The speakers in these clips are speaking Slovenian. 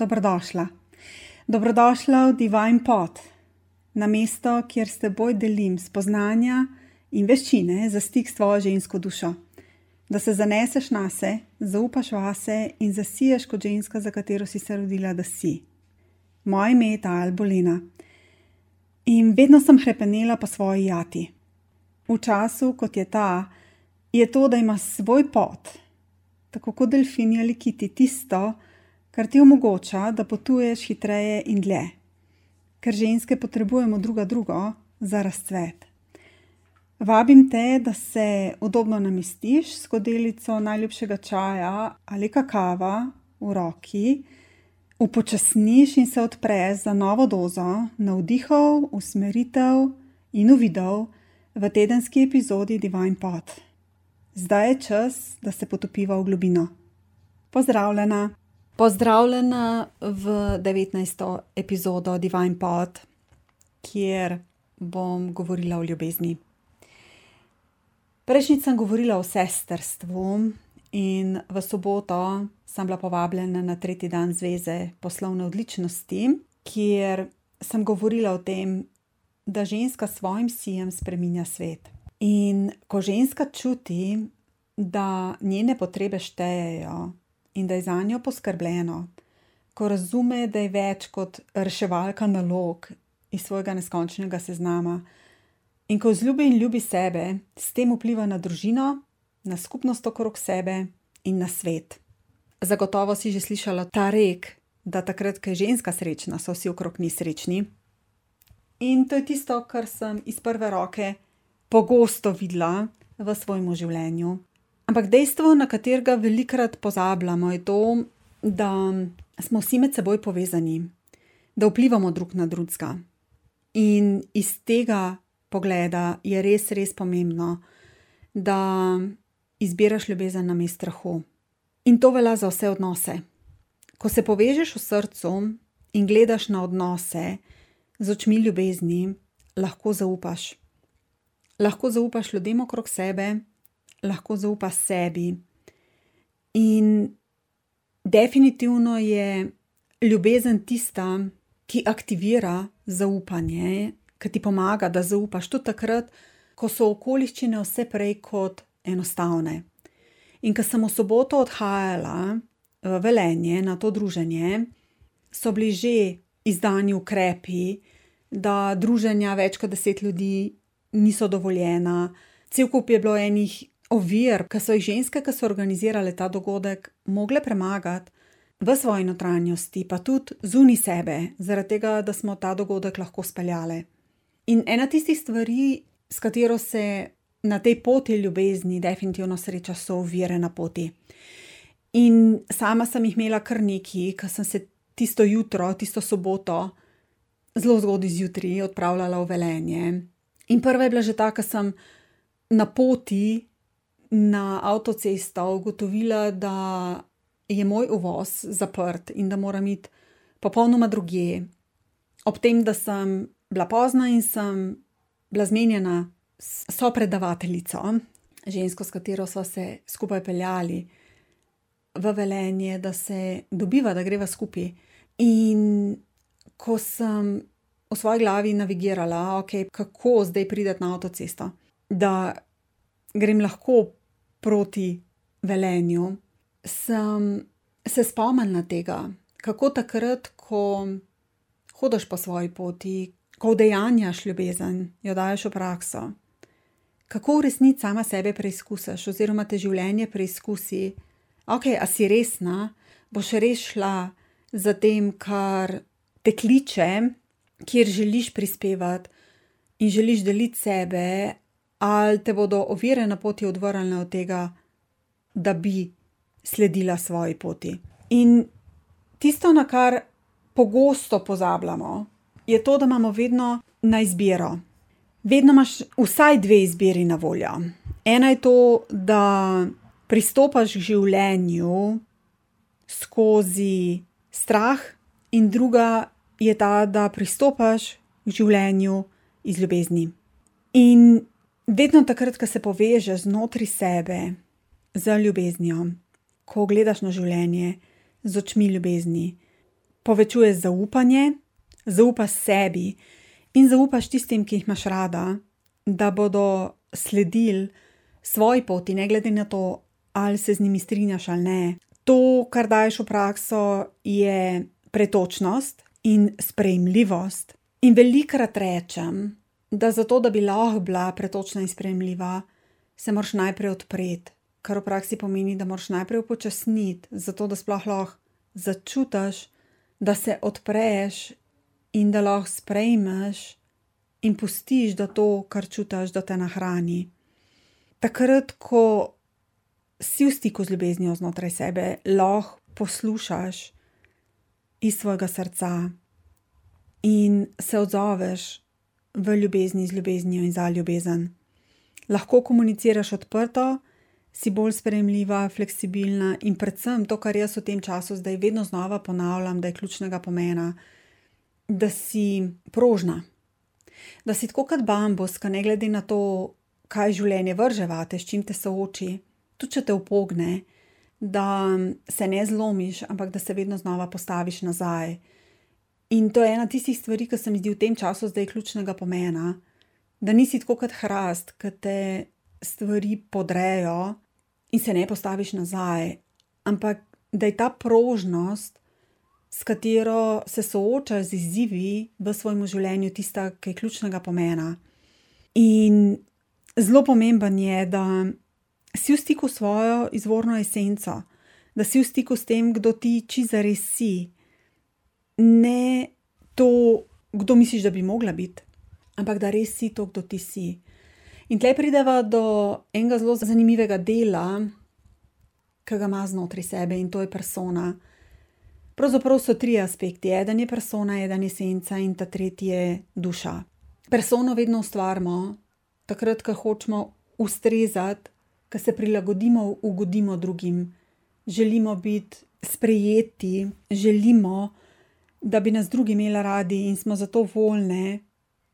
Dobrodošla. Dobrodošla v Divine Pot, na mesto, kjer s teboj delim spoznanja in veščine za stik s tvojo žensko dušo. Da se zaneseš na se, zaupaš vase in zasiješ kot ženska, za katero si se rodila, da si. Moje ime je Tal Bolina in vedno sem hrepenela po svoji jati. V času, kot je ta, je to, da imaš svoj pot, tako kot delfini ali kiti, tisto, kar ti omogoča, da potuješ hitreje in dlje, ker ženske potrebujemo druga drugo za razcvet. Vabim te, da se udobno namestiš s skodelico najljubšega čaja ali kakava v roki, upočasniš in se odpreš za novo dozo navdihov, usmeritev in uvidov v tedenski epizodi Divine Pot. Zdaj je čas, da se potopiva v globino. Pozdravljena! Pozdravljena v 19. epizodo Divine Pod, kjer bom govorila o ljubezni. Prejšnjič sem govorila o sestrstvu, in v soboto sem bila povabljena na tretji dan zveze poslovne odličnosti, kjer sem govorila o tem, da ženska s svojim sijem spreminja svet. In ko ženska čuti, da njene potrebe štejejo, in da je za njo poskrbljeno, ko razume, da je več kot reševalka nalog iz svojega neskončnega seznama, in ko vzljubi in ljubi sebe, s tem vpliva na družino, na skupnost okrog sebe in na svet. Zagotovo si že slišala ta rek, da takrat, ko je ženska srečna, so vsi okrog nje srečni. In to je tisto, kar sem iz prve roke pogosto videla v svojem življenju. Ampak dejstvo, na katerega velikokrat pozabljamo, je to, da smo vsi med seboj povezani, da vplivamo drug na drugega. In iz tega pogleda je res, res pomembno, da izbiraš ljubezen na mestu strahu. In to velja za vse odnose. Ko se povežeš v srcu in gledaš na odnose z očmi ljubezni, lahko zaupaš. Lahko zaupaš ljudem okrog sebe, lahko zaupaš sebi. In definitivno je ljubezen tista, ki aktivira zaupanje, ki ti pomaga, da zaupaš tudi takrat, ko so okoliščine vse prej kot enostavne. In ko sem v soboto odhajala v Velenje na to druženje, so bili že izdani ukrepi, da druženja več kot deset ljudi niso dovoljena, cel kup je bilo enih ovir, ki so jih ženske, ki so organizirale ta dogodek, mogle premagati v svoji notranjosti, pa tudi zunaj sebe, zaradi tega, da smo ta dogodek lahko speljale. In ena tistih stvari, s katero se na tej poti ljubezni, definitivno sreča, so ovire na poti. In sama sem jih imela kar nekaj, ker sem se tisto jutro, tisto soboto, zelo zgodaj zjutraj odpravljala v Velenje. In prva je bila že ta, ker sem na poti na avtocesto ugotovila, da je moj uvoz zaprt in da moram iti popolnoma drugje. Ob tem, da sem bila pozna in sem bila zmenjena s sopredavateljico, žensko, s katero smo se skupaj peljali v Velenje, da se dobiva, da greva skupaj. In ko sem v svoji glavi navigirala, okay, kako zdaj prideti na avtocesto, da grem lahko proti Velenju, sem se spomnila tega, kako takrat, ko hodiš po svoji poti, ko udejanjaš ljubezen, jo daš v prakso, kako v resnici sama sebe preizkusiš, oziroma te življenje preizkusi, ok, a si resna, boš res šla za tem, kar te kliče, kjer želiš prispevati in želiš deliti sebe, ali te bodo ovire na poti odvrnile od tega, da bi sledila svoji poti. In tisto, na kar pogosto pozabljamo, je to, da imamo vedno na izbiro. Vedno imaš vsaj dve izbiri na voljo. Ena je to, da pristopaš k življenju skozi strah, in druga je ta, da pristopaš k življenju iz ljubezni. In Vedno takrat, ko se povežeš znotraj sebe z ljubeznijo, ko gledaš na življenje z očmi ljubezni, povečuješ zaupanje, zaupaš sebi in zaupaš tistim, ki jih imaš rada, da bodo sledili svoji poti, ne glede na to, ali se z njimi strinjaš ali ne. To, kar daješ v prakso, je pretočnost in sprejemljivost. In velikrat rečem, da zato, da bi lahko bila pretočna in sprejemljiva, se moraš najprej odpreti, kar v praksi pomeni, da moraš najprej upočasniti, zato da sploh lahko začutiš, da se odpreš in da lahko sprejmeš in pustiš, da to, kar čutiš, da te nahrani. Takrat, ko si v stiku z ljubeznijo znotraj sebe, lahko poslušaš iz svojega srca in se odzoveš v ljubezni z ljubeznijo in za ljubezen. Lahko komuniciraš odprto, si bolj sprejemljiva, fleksibilna in predvsem to, kar jaz v tem času zdaj vedno znova ponavljam, da je ključnega pomena, da si prožna. Da si tako kot bambuska, ne glede na to, kaj življenje vrže vate, s čim te sooči, tudi če te upogne, da se ne zlomiš, ampak da se vedno znova postaviš nazaj. In to je ena tistih stvari, ki se mi zdi v tem času zdaj ključnega pomena, da nisi tako kot hrast, ki te stvari podrejo in se ne postaviš nazaj, ampak da je ta prožnost, s katero se soočaš z izzivi v svojem življenju, tista, ki je ključnega pomena. In zelo pomemben je, da si v stiku s svojo izvorno esenco, da si v stiku s tem, kdo ti čiza res si. Ne to, kdo misliš, da bi mogla biti, ampak da res si to, kdo ti si. In tle prideva do enega zelo zanimivega dela, ki ga ima znotraj sebe in to je persona. Pravzaprav so tri aspekti: eden je persona, eden je esenca in ta tretji je duša. Persono vedno ustvarjamo, takrat, ko hočemo ustrezati ko se prilagodimo, ugodimo drugim, želimo biti sprejeti, želimo, da bi nas drugi imeli radi in smo zato voljni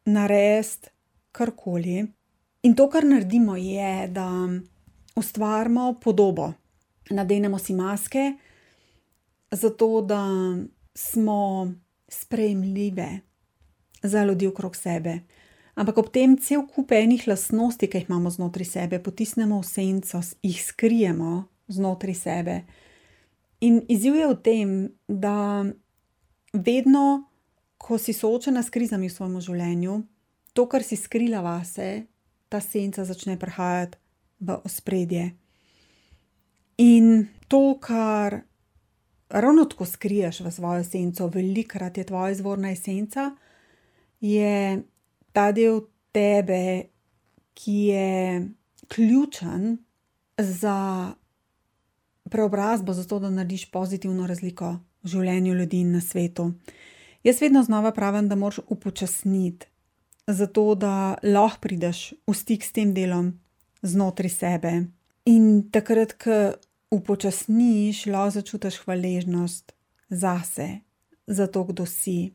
narediti karkoli. In to, kar naredimo, je, da ustvarimo podobo, nadenemo si maske, zato da smo sprejemljive za ljudi okrog sebe ampak ob tem cel kup enih lastnosti, ki jih imamo znotraj sebe, potisnemo v senco, jih skrijemo znotraj sebe. In izziv je v tem, da vedno, ko si soočena s krizami v svojem življenju, to, kar si skrila vase, ta senca začne prihajati v ospredje. In to, kar ravno tako skriješ v svojo senco, velikrat je tvoja izvorna esenca, je ta del tebe, ki je ključen za preobrazbo, zato da narediš pozitivno razliko v življenju ljudi in na svetu. Jaz vedno znova pravim, da moraš upočasniti, zato da lahko prideš v stik s tem delom znotraj sebe. In takrat, ko upočasniš, lahko začutiš hvaležnost zase, za to, kdo si.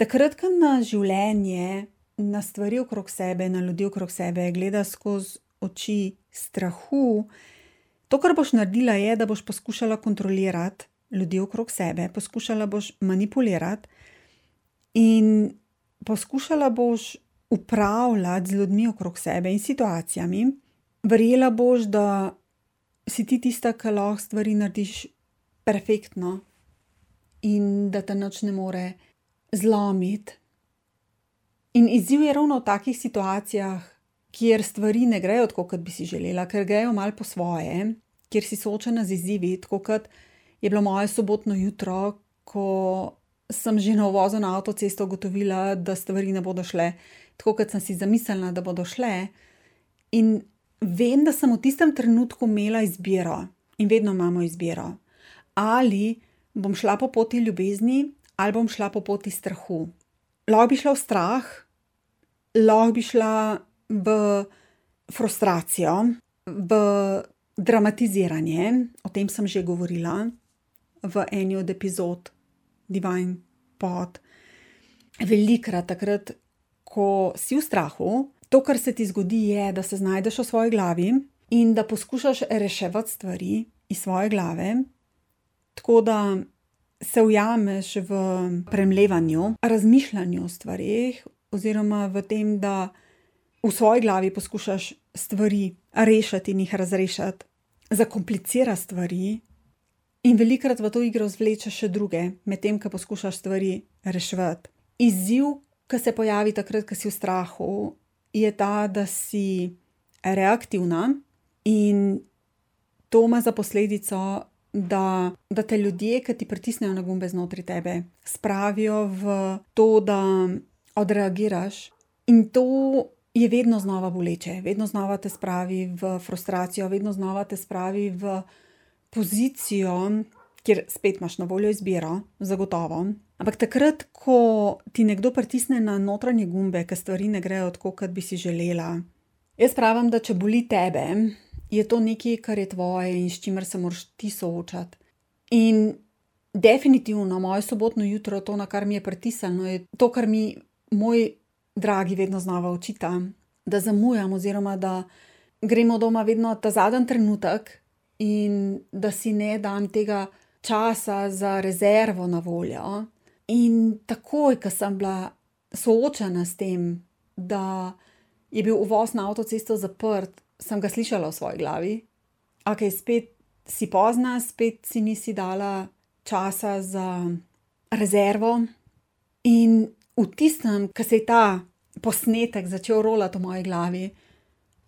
Takrat, ko na življenje, na stvari okrog sebe, na ljudi okrog sebe gledaš skozi oči strahu, to, kar boš naredila, je, da boš poskušala kontrolirati ljudi okrog sebe, poskušala boš manipulirati in poskušala boš upravljati z ljudmi okrog sebe in situacijami. Verjela boš, da si ti tista, ki lahko stvari narediš perfektno in da te noč ne more zlomiti. In izziv je ravno v takih situacijah, kjer stvari ne grejo tako, kot bi si želela, ker grejo malo po svoje, kjer si soočena z izzivi, tako kot je bilo moje sobotno jutro, ko sem že na uvozu na avtocesto ugotovila, da stvari ne bodo šle tako, kot sem si zamislila, da bodo šle. In vem, da sem v tistem trenutku imela izbiro in vedno imamo izbiro. Ali bom šla po poti ljubezni, ali bom šla po poti strahu. Lahko bi šla v strah, lahko bi šla v frustracijo, v dramatiziranje, o tem sem že govorila v eni od epizod Divine Pod. Velikrat takrat, ko si v strahu, to, kar se ti zgodi, je, da se znajdeš v svoji glavi in da poskušaš reševati stvari iz svoje glave, tako da se ujameš v premlevanju, razmišljanju o stvarih, oziroma v tem, da v svoji glavi poskušaš stvari rešiti in jih razrešiti, zakomplicira stvari, in velikrat v to igro zvlečeš še druge, medtem ko poskušaš stvari reševati. Izziv, ki se pojavi takrat, ko si v strahu, je ta, da si reaktivna in to ima za posledico, da, da te ljudje, ki ti pritisnejo na gumbe znotraj tebe, spravijo v to, da odreagiraš. In to je vedno znova boleče, vedno znova te spravi v frustracijo, vedno znova te spravi v pozicijo, kjer spet imaš na voljo izbiro, zagotovo. Ampak takrat, ko ti nekdo pritisne na notranje gumbe, ker stvari ne grejo tako, kot bi si želela. Jaz pravim, da če boli tebe, je to nekaj, kar je tvoje in s čimer se moraš ti soočati. In definitivno moje sobotno jutro, to, na kar mi je pritisnjeno, je to, kar mi moj dragi vedno znova očita, da zamujam, oziroma da gremo doma vedno ta zadnji trenutek in da si ne dam tega časa za rezervo na voljo. In takoj, ko sem bila soočena s tem, da je bil uvoz na avtocesto zaprt, sem ga slišala v svoji glavi. Ok, spet si pozna, spet si nisi dala časa za rezervo. In v tistem, ko se je ta posnetek začel rolati v moji glavi,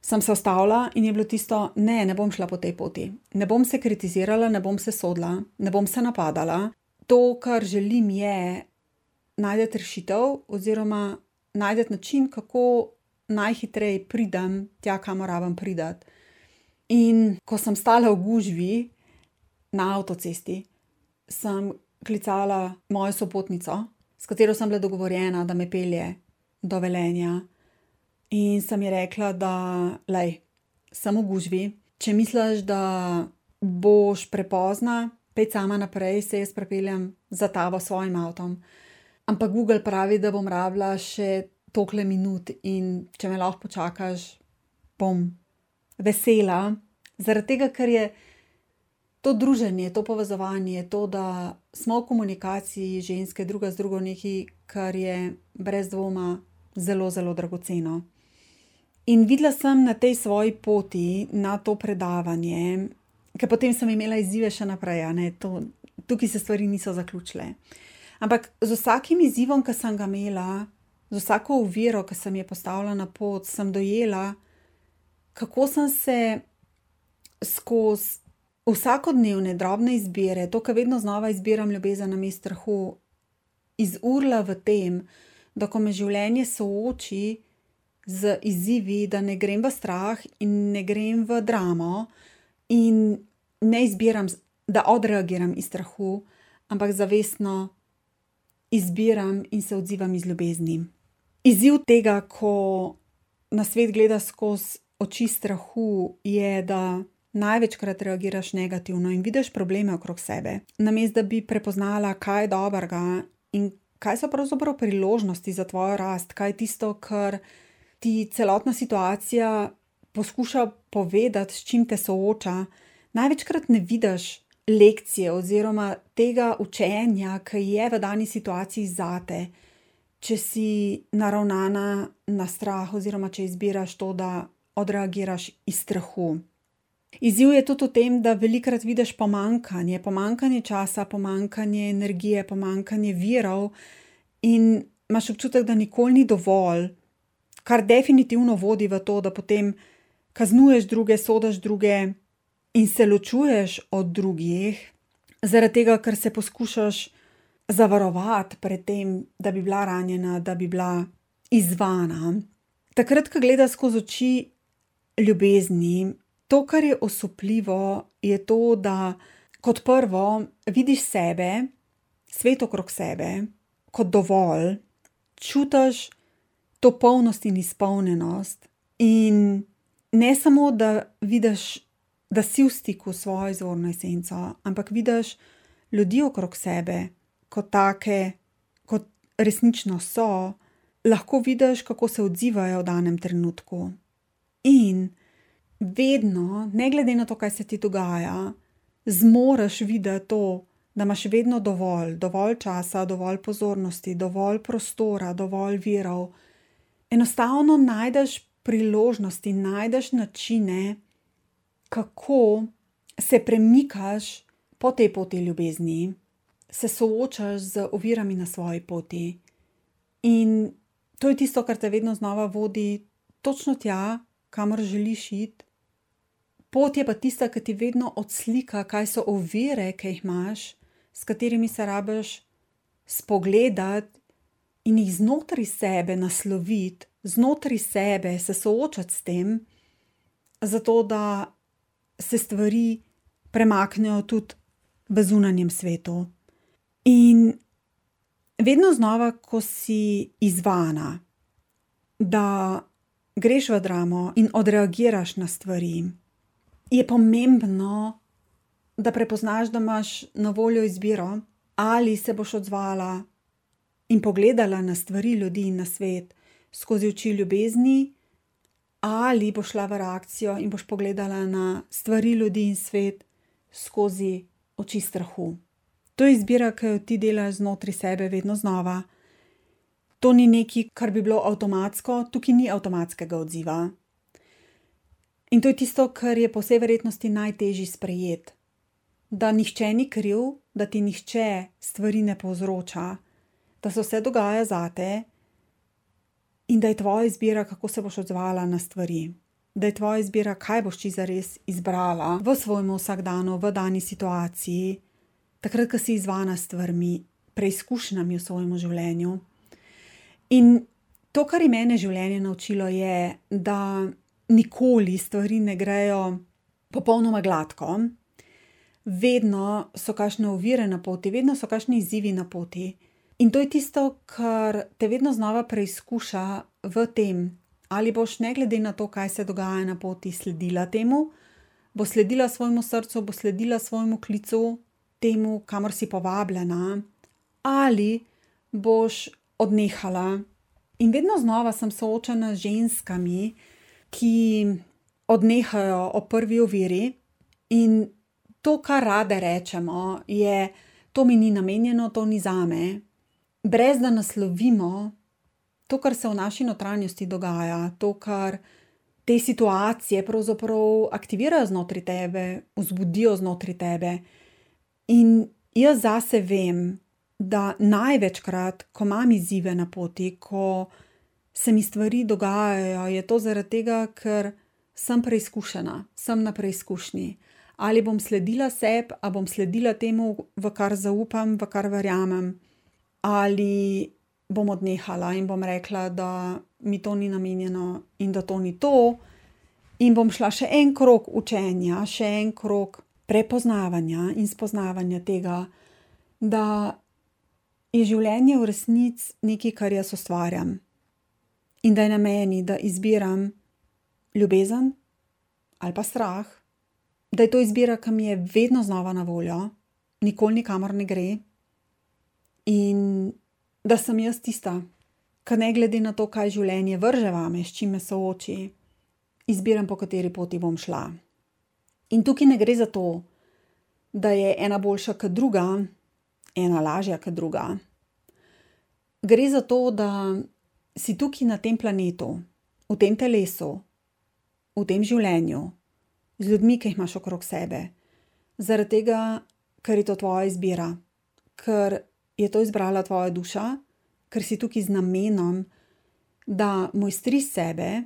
sem se ustavila in je bilo tisto, ne, ne bom šla po tej poti. Ne bom se kritizirala, ne bom se sodila, ne bom se napadala. To, kar želim, je najti rešitev, oziroma najti način, kako najhitreje pridem tja, kamor rabim priti. In ko sem stala v gužvi na avtocesti, sem klicala mojo sopotnico, s katero sem bila dogovorjena, da me pelje do velenja. In sem ji rekla, da lej, sem v gužvi, če misliš, da boš prepozna, pej sama naprej, se jaz prepeljem za tabo s svojim avtom. Ampak Google pravi, da bom rabila še tokle minut in če me lahko počakaš, bom vesela. Zaradi tega, ker je to druženje, to povezovanje, to, da smo v komunikaciji ženske druga z drugo, nekaj, kar je brez dvoma zelo, zelo dragoceno. In videla sem na tej svoji poti na to predavanje, ker potem sem imela izzive še naprej, ne, to, tukaj se stvari niso zaključile. Ampak z vsakim izzivom, ki sem ga imela, z vsako oviro, ki sem jo postavila na pot, sem dojela, kako sem se skozi vsakodnevne drobne izbire, to, kar vedno znova izbiram, ljubezen na mestu strahu, izurla v tem, da ko me življenje sooči z izzivi, da ne grem v strah in ne grem v dramo, in ne izbiram, da odreagiram iz strahu, ampak zavestno izbiram in se odzivam iz ljubezni. Izziv tega, ko na svet gledaš skozi oči strahu, je, da največkrat reagiraš negativno in vidiš probleme okrog sebe. Namesto da bi prepoznala, kaj je dobrega in kaj so pravzaprav priložnosti za tvojo rast, kaj je tisto, kar ti celotna situacija poskuša povedati, s čim te sooča, največkrat ne vidiš lekcije oziroma tega učenja, ki je v dani situaciji zate. Če si naravnana na strah, oziroma če izbiraš to, da odreagiraš iz strahu. Izziv je tudi v tem, da velikokrat vidiš pomankanje, pomankanje časa, pomankanje energije, pomankanje virov, in imaš občutek, da nikoli ni dovolj, kar definitivno vodi v to, da potem kaznuješ druge, sodiš druge in se ločuješ od drugih, zaradi tega, ker se poskušaš zavarovati pred tem, da bi bila ranjena, da bi bila izvana. Takrat, ko gledaš skozi oči ljubezni, to, kar je osupljivo, je to, da kot prvo vidiš sebe, svet okrog sebe, kot dovolj, čutiš to polnost in izpolnjenost. In ne samo, da vidiš, da si v stiku s svojo izvorno esenco, ampak vidiš ljudi okrog sebe, kot take, kot resnično so, lahko vidiš, kako se odzivajo v danem trenutku. In vedno, ne glede na to, kaj se ti dogaja, zmoriš videti to, da imaš vedno dovolj, dovolj časa, dovolj pozornosti, dovolj prostora, dovolj virov. Enostavno najdeš priložnosti, najdeš načine, kako se premikaš po tej poti ljubezni, se soočaš z ovirami na svoji poti. In to je tisto, kar te vedno znova vodi točno tja, kamor želiš iti. Pot je pa tista, ki ti vedno odslika, kaj so ovire, ki jih imaš, s katerimi se rabiš spogledati in jih znotraj sebe nasloviti, znotraj sebe se soočati s tem, zato da se stvari premaknejo tudi v zunanjem svetu. In vedno znova, ko si izvana, da greš v dramo in odreagiraš na stvari, je pomembno, da prepoznaš, da imaš na voljo izbiro, ali se boš odzvala in pogledala na stvari, ljudi in na svet skozi oči ljubezni, ali boš šla v reakcijo in boš pogledala na stvari, ljudi in svet skozi oči strahu. To je izbira, ki jo ti delaš znotraj sebe, vedno znova. To ni nekaj, kar bi bilo avtomatsko, tukaj ni avtomatskega odziva. In to je tisto, kar je po vsej verjetnosti najtežje sprejeti. Da nihče ni kriv, da ti nihče stvari ne povzroča, da se vse dogaja zate in da je tvoja izbira, kako se boš odzvala na stvari. Da je tvoja izbira, kaj boš ti zares izbrala v svojem vsakdanu, v dani situaciji, takrat, ko si izvana s stvarmi, preizkušnjami v svojem življenju. In to, kar je mene življenje naučilo, je, da nikoli stvari ne grejo popolnoma gladko, vedno so kakšne ovire na poti, vedno so kakšni izzivi na poti. In to je tisto, kar te vedno znova preizkuša v tem, ali boš, ne glede na to, kaj se dogaja na poti, sledila temu, bo sledila svojemu srcu, bo sledila svojemu klicu, temu, kamor si povabljena, ali boš odnehala. In vedno znova sem soočena z ženskami, ki odnehajo o prvi oviri in to, kar rade rečemo, je, to mi ni namenjeno, to ni za me, brez da naslovimo to, kar se v naši notranjosti dogaja, to, kar te situacije pravzaprav aktivirajo znotraj tebe, vzbudijo znotraj tebe. In jaz zase vem, da največkrat, ko imam izzive na poti, ko se mi stvari dogajajo, je to zaradi tega, ker sem preizkušena, sem na preizkušnji. Ali bom sledila sebi, ali bom sledila temu, v kar zaupam, v kar verjamem, ali bom odnehala in bom rekla, da mi to ni namenjeno in da to ni to, in bom šla še en krog učenja, še en krog prepoznavanja in spoznavanja tega, da je življenje v resnici nekaj, kar jaz ustvarjam. In da je na meni, da izbiram ljubezen ali pa strah, da je to izbira, ki mi je vedno znova na voljo, nikoli nikamor ne gre, in da sem jaz tista, ki ne glede na to, kaj življenje vrže vame, s čim me sooči, izbiram, po kateri poti bom šla. In tukaj ne gre za to, da je ena boljša kot druga, ena lažja kot druga. Gre za to, da si tukaj na tem planetu, v tem telesu, v tem življenju, z ljudmi, ki jih imaš okrog sebe, zaradi tega, ker je to tvoja izbira, ker je to izbrala tvoja duša, ker si tukaj z namenom, da mojstri sebe,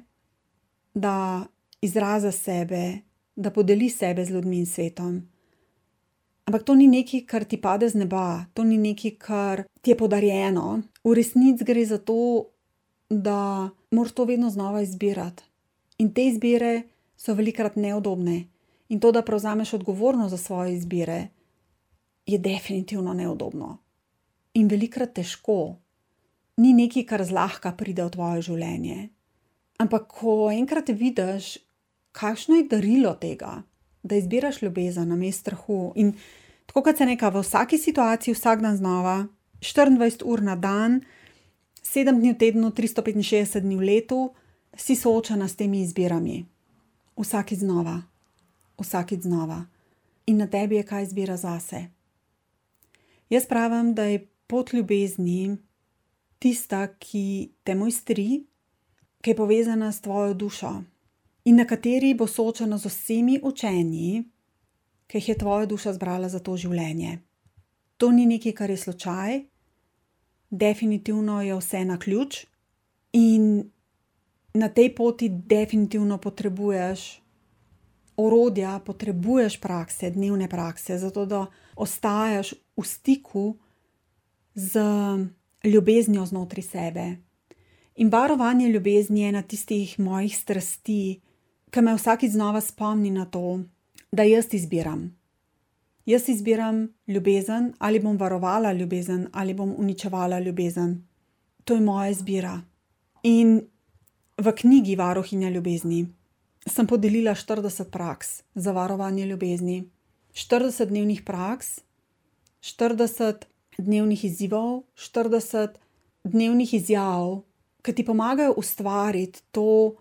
da izraza sebe, da podeli sebe z ljudmi in svetom. Ampak to ni nekaj, kar ti pade z neba, to ni nekaj, kar ti je podarjeno. V resnici gre za to, da moraš to vedno znova izbirati. In te izbire so velikokrat neudobne. In to, da prevzameš odgovornost za svoje izbire, je definitivno neudobno. In velikokrat težko, ni nekaj, kar zlahka pride v tvoje življenje. Ampak, ko enkrat vidiš, kakšno je darilo tega, da izbiraš ljubezen na mestu strahu. In tako kot se neka v vsaki situaciji, vsak dan znova, 24 ur na dan, sedem dni v tednu, 365 dni v letu, si soočena s temi izbirami. Vsakič znova, vsakič znova. In na tebi je, kaj izbira zase. Jaz pravim, da je pot ljubezni tista, ki te mojstri, ki je povezana s tvojo dušo in na kateri bo soočena z vsemi učenji, ki jih je tvoja duša zbrala za to življenje. To ni nekaj, kar je slučaj, definitivno je vse na ključ in na tej poti definitivno potrebuješ orodja, potrebuješ prakse, dnevne prakse, zato da ostajaš v stiku z ljubeznijo znotraj sebe. In varovanje ljubezni je ena tistih mojih strasti, ki me vsakeč znova spomni na to, da jaz izbiram. Jaz izbiram ljubezen, ali bom varovala ljubezen, ali bom uničevala ljubezen. To je moja izbira. In v knjigi Varohinja ljubezni sem podelila 40 praks za varovanje ljubezni, 40 dnevnih praks, 40 dnevnih izzivov, 40 dnevnih izjav, ki ti pomagajo ustvariti to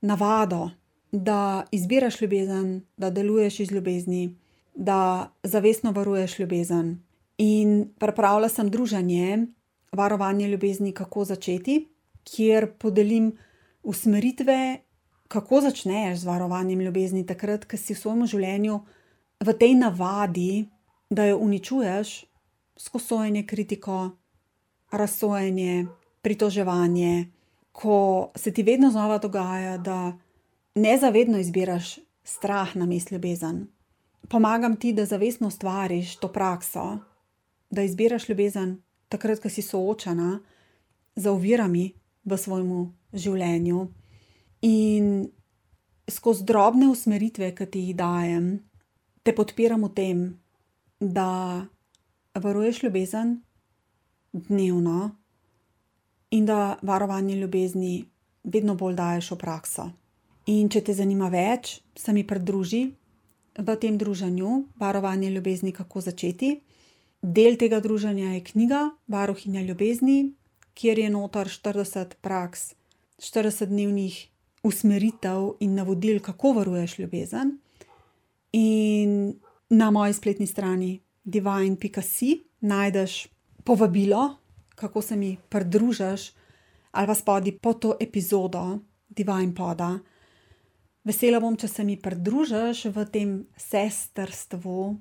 navado, da izbiraš ljubezen, da deluješ iz ljubezni, da zavestno varuješ ljubezen. In pripravila sem druženje, varovanje ljubezni, kako začeti, kjer podelim usmeritve, kako začneš z varovanjem ljubezni, takrat, ko si v svojem življenju v tej navadi, da jo uničuješ skozi sojenje, kritiko, razsojenje, pritoževanje, ko se ti vedno znova dogaja, da nezavedno izbiraš strah na mestu ljubezen. Pomagam ti, da zavestno ustvariš to prakso, da izbiraš ljubezen takrat, ko si soočena z ovirami v svojem življenju. In skozi drobne usmeritve, ki ti jih dajem, te podpiram v tem, da varuješ ljubezen dnevno in da varovanje ljubezni vedno bolj daješ v prakso. In če te zanima več, se mi pridruži v tem druženju Varovanje ljubezni, kako začeti. Del tega druženja je knjiga Varuhinja ljubezni, kjer je notor 40 praks, 40 dnevnih usmeritev in navodil, kako varuješ ljubezen. In na moji spletni strani divine.si najdeš povabilo, kako se mi pridružiš, ali pa spodi pod to epizodo Divine Poda. Vesela bom, če se mi pridružiš v tem sestrstvu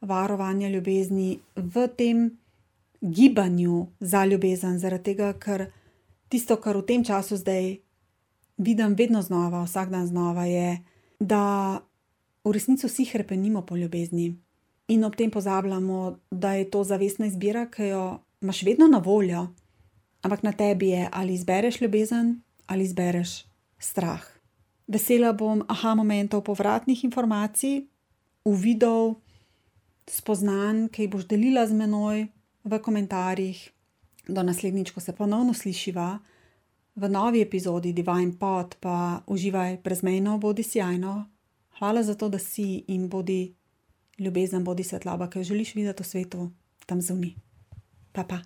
varovanja ljubezni, v tem gibanju za ljubezen, zaradi tega, ker tisto, kar v tem času zdaj vidim, vedno znova, vsak dan znova, je, da v resnici vsi krepenimo po ljubezni in ob tem pozabljamo, da je to zavestna izbira, ki jo imaš vedno na voljo, ampak na tebi je, ali izbereš ljubezen ali izbereš strah. Vesela bom aha momentov povratnih informacij, uvidov, spoznanj, ki jih boš delila z menoj v komentarjih. Do naslednjič, ko se ponovno slišiva v novi epizodi Divine Pod, pa uživaj brezmejno, bodi sjajno. Hvala za to, da si in bodi ljubezen, bodi svetloba, ki jo želiš videti v svetu, tam zunaj. Pa pa.